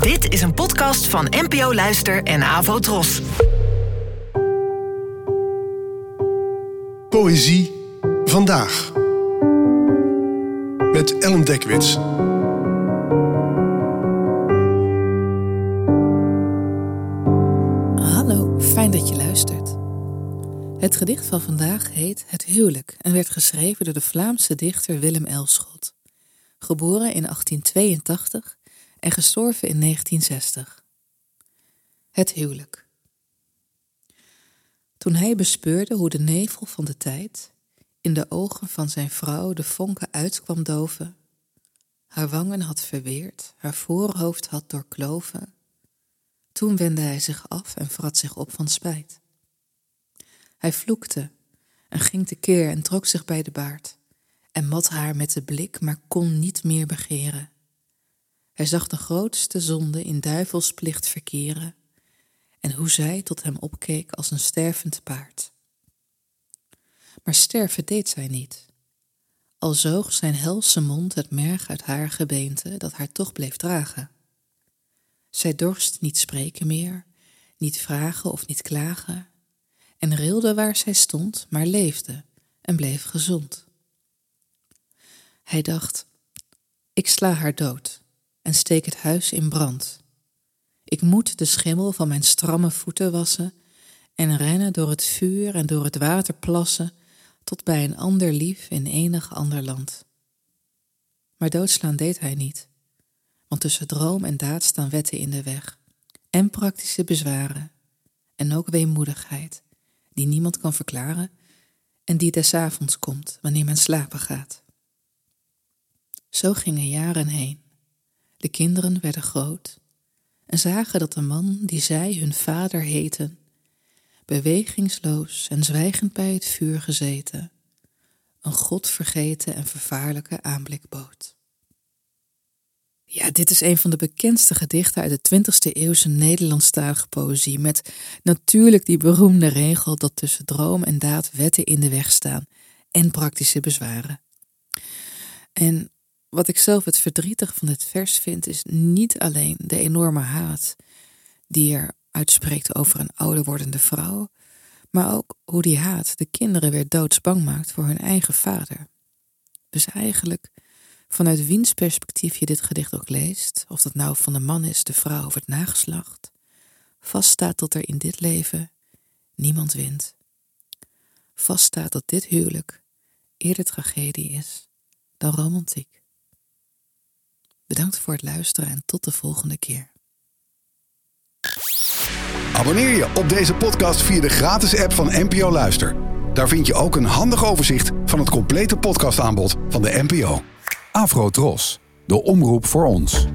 Dit is een podcast van NPO Luister en Avo Tros. Poëzie vandaag. Met Ellen Dekwits. Hallo, fijn dat je luistert. Het gedicht van vandaag heet Het huwelijk en werd geschreven door de Vlaamse dichter Willem Elschot. Geboren in 1882 en gestorven in 1960. Het huwelijk. Toen hij bespeurde hoe de nevel van de tijd in de ogen van zijn vrouw de vonken uitkwam doven, haar wangen had verweerd, haar voorhoofd had doorkloven, toen wendde hij zich af en vrat zich op van spijt. Hij vloekte en ging tekeer en trok zich bij de baard en mat haar met de blik, maar kon niet meer begeren. Hij zag de grootste zonde in duivelsplicht verkeren en hoe zij tot hem opkeek als een stervend paard. Maar sterven deed zij niet. Al zoog zijn helse mond het merg uit haar gebeente dat haar toch bleef dragen. Zij dorst niet spreken meer, niet vragen of niet klagen, en rilde waar zij stond, maar leefde en bleef gezond. Hij dacht, ik sla haar dood en steek het huis in brand. Ik moet de schimmel van mijn stramme voeten wassen en rennen door het vuur en door het water plassen tot bij een ander lief in enig ander land. Maar doodslaan deed hij niet, want tussen droom en daad staan wetten in de weg en praktische bezwaren en ook weemoedigheid die niemand kan verklaren en die des avonds komt wanneer men slapen gaat. Zo gingen jaren heen. De kinderen werden groot en zagen dat de man die zij hun vader heten, bewegingsloos en zwijgend bij het vuur gezeten, een godvergeten en vervaarlijke aanblik bood. Ja, dit is een van de bekendste gedichten uit de 20e eeuwse Nederlandstalige poëzie, met natuurlijk die beroemde regel dat tussen droom en daad wetten in de weg staan en praktische bezwaren. En wat ik zelf het verdrietig van dit vers vind, is niet alleen de enorme haat die er uitspreekt over een ouder wordende vrouw, maar ook hoe die haat de kinderen weer doodsbang maakt voor hun eigen vader. Dus eigenlijk, vanuit wiens perspectief je dit gedicht ook leest, of dat nou van de man is, de vrouw of het nageslacht, vaststaat dat er in dit leven niemand wint. Vaststaat dat dit huwelijk eerder tragedie is dan romantiek. Bedankt voor het luisteren en tot de volgende keer. Abonneer je op deze podcast via de gratis app van NPO Luister. Daar vind je ook een handig overzicht van het complete podcastaanbod van de NPO. Afro Tros, de omroep voor ons.